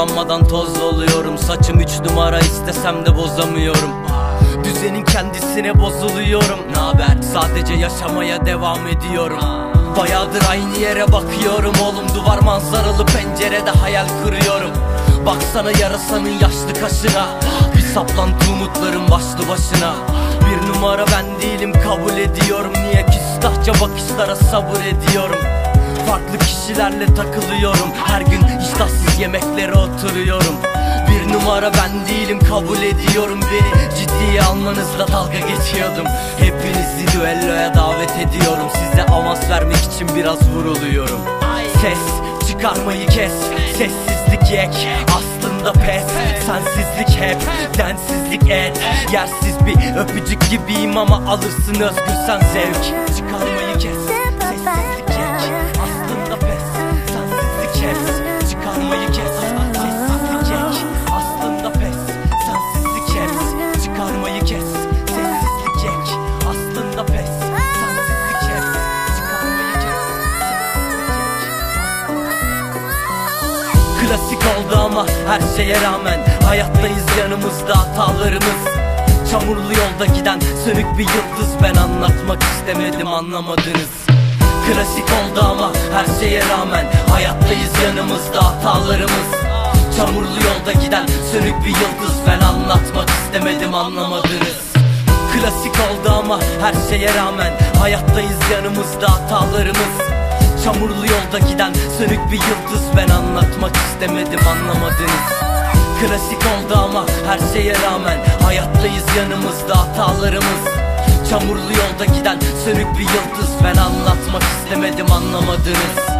kullanmadan toz oluyorum. Saçım üç numara istesem de bozamıyorum. Düzenin kendisine bozuluyorum. Naber? Sadece yaşamaya devam ediyorum. Bayağıdır aynı yere bakıyorum oğlum. Duvar manzaralı pencerede hayal kuruyorum. Baksana yarasanın yaşlı kaşına. Bir saplantı umutlarım başlı başına. Bir numara ben değilim kabul ediyorum. Niye küstahça bakışlara sabır ediyorum Farklı kişilerle takılıyorum. Her gün iştahsız yemeklere oturuyorum. Bir numara ben değilim kabul ediyorum Beni. Ciddiye almanızla dalga geçiyordum. Hepinizi düelloya davet ediyorum. Size avans vermek için biraz vuruluyorum. Ses çıkarmayı kes. Sessizlik yek Aslında pes. Sensizlik hep Densizlik et. Yersiz bir öpücük gibiyim ama alırsın özgür sen zevk. Çıkarmayı Klasik oldu ama her şeye rağmen Hayattayız yanımızda hatalarımız. Çamurlu yolda giden sönük bir yıldız Ben anlatmak istemedim anlamadınız. Klasik oldu ama her şeye rağmen Hayattayız yanımızda hatalarımız. Çamurlu yolda giden sönük bir yıldız Ben anlatmak istemedim anlamadınız. Klasik oldu ama her şeye rağmen Hayattayız yanımızda hatalarımız. Çamurlu yolda giden sönük bir yıldız Ben anlatmak istemedim anlamadınız. Klasik oldu ama her şeye rağmen Hayattayız yanımızda hatalarımız. Çamurlu yolda giden sönük bir yıldız. Ben anlatmak istemedim anlamadınız. 2012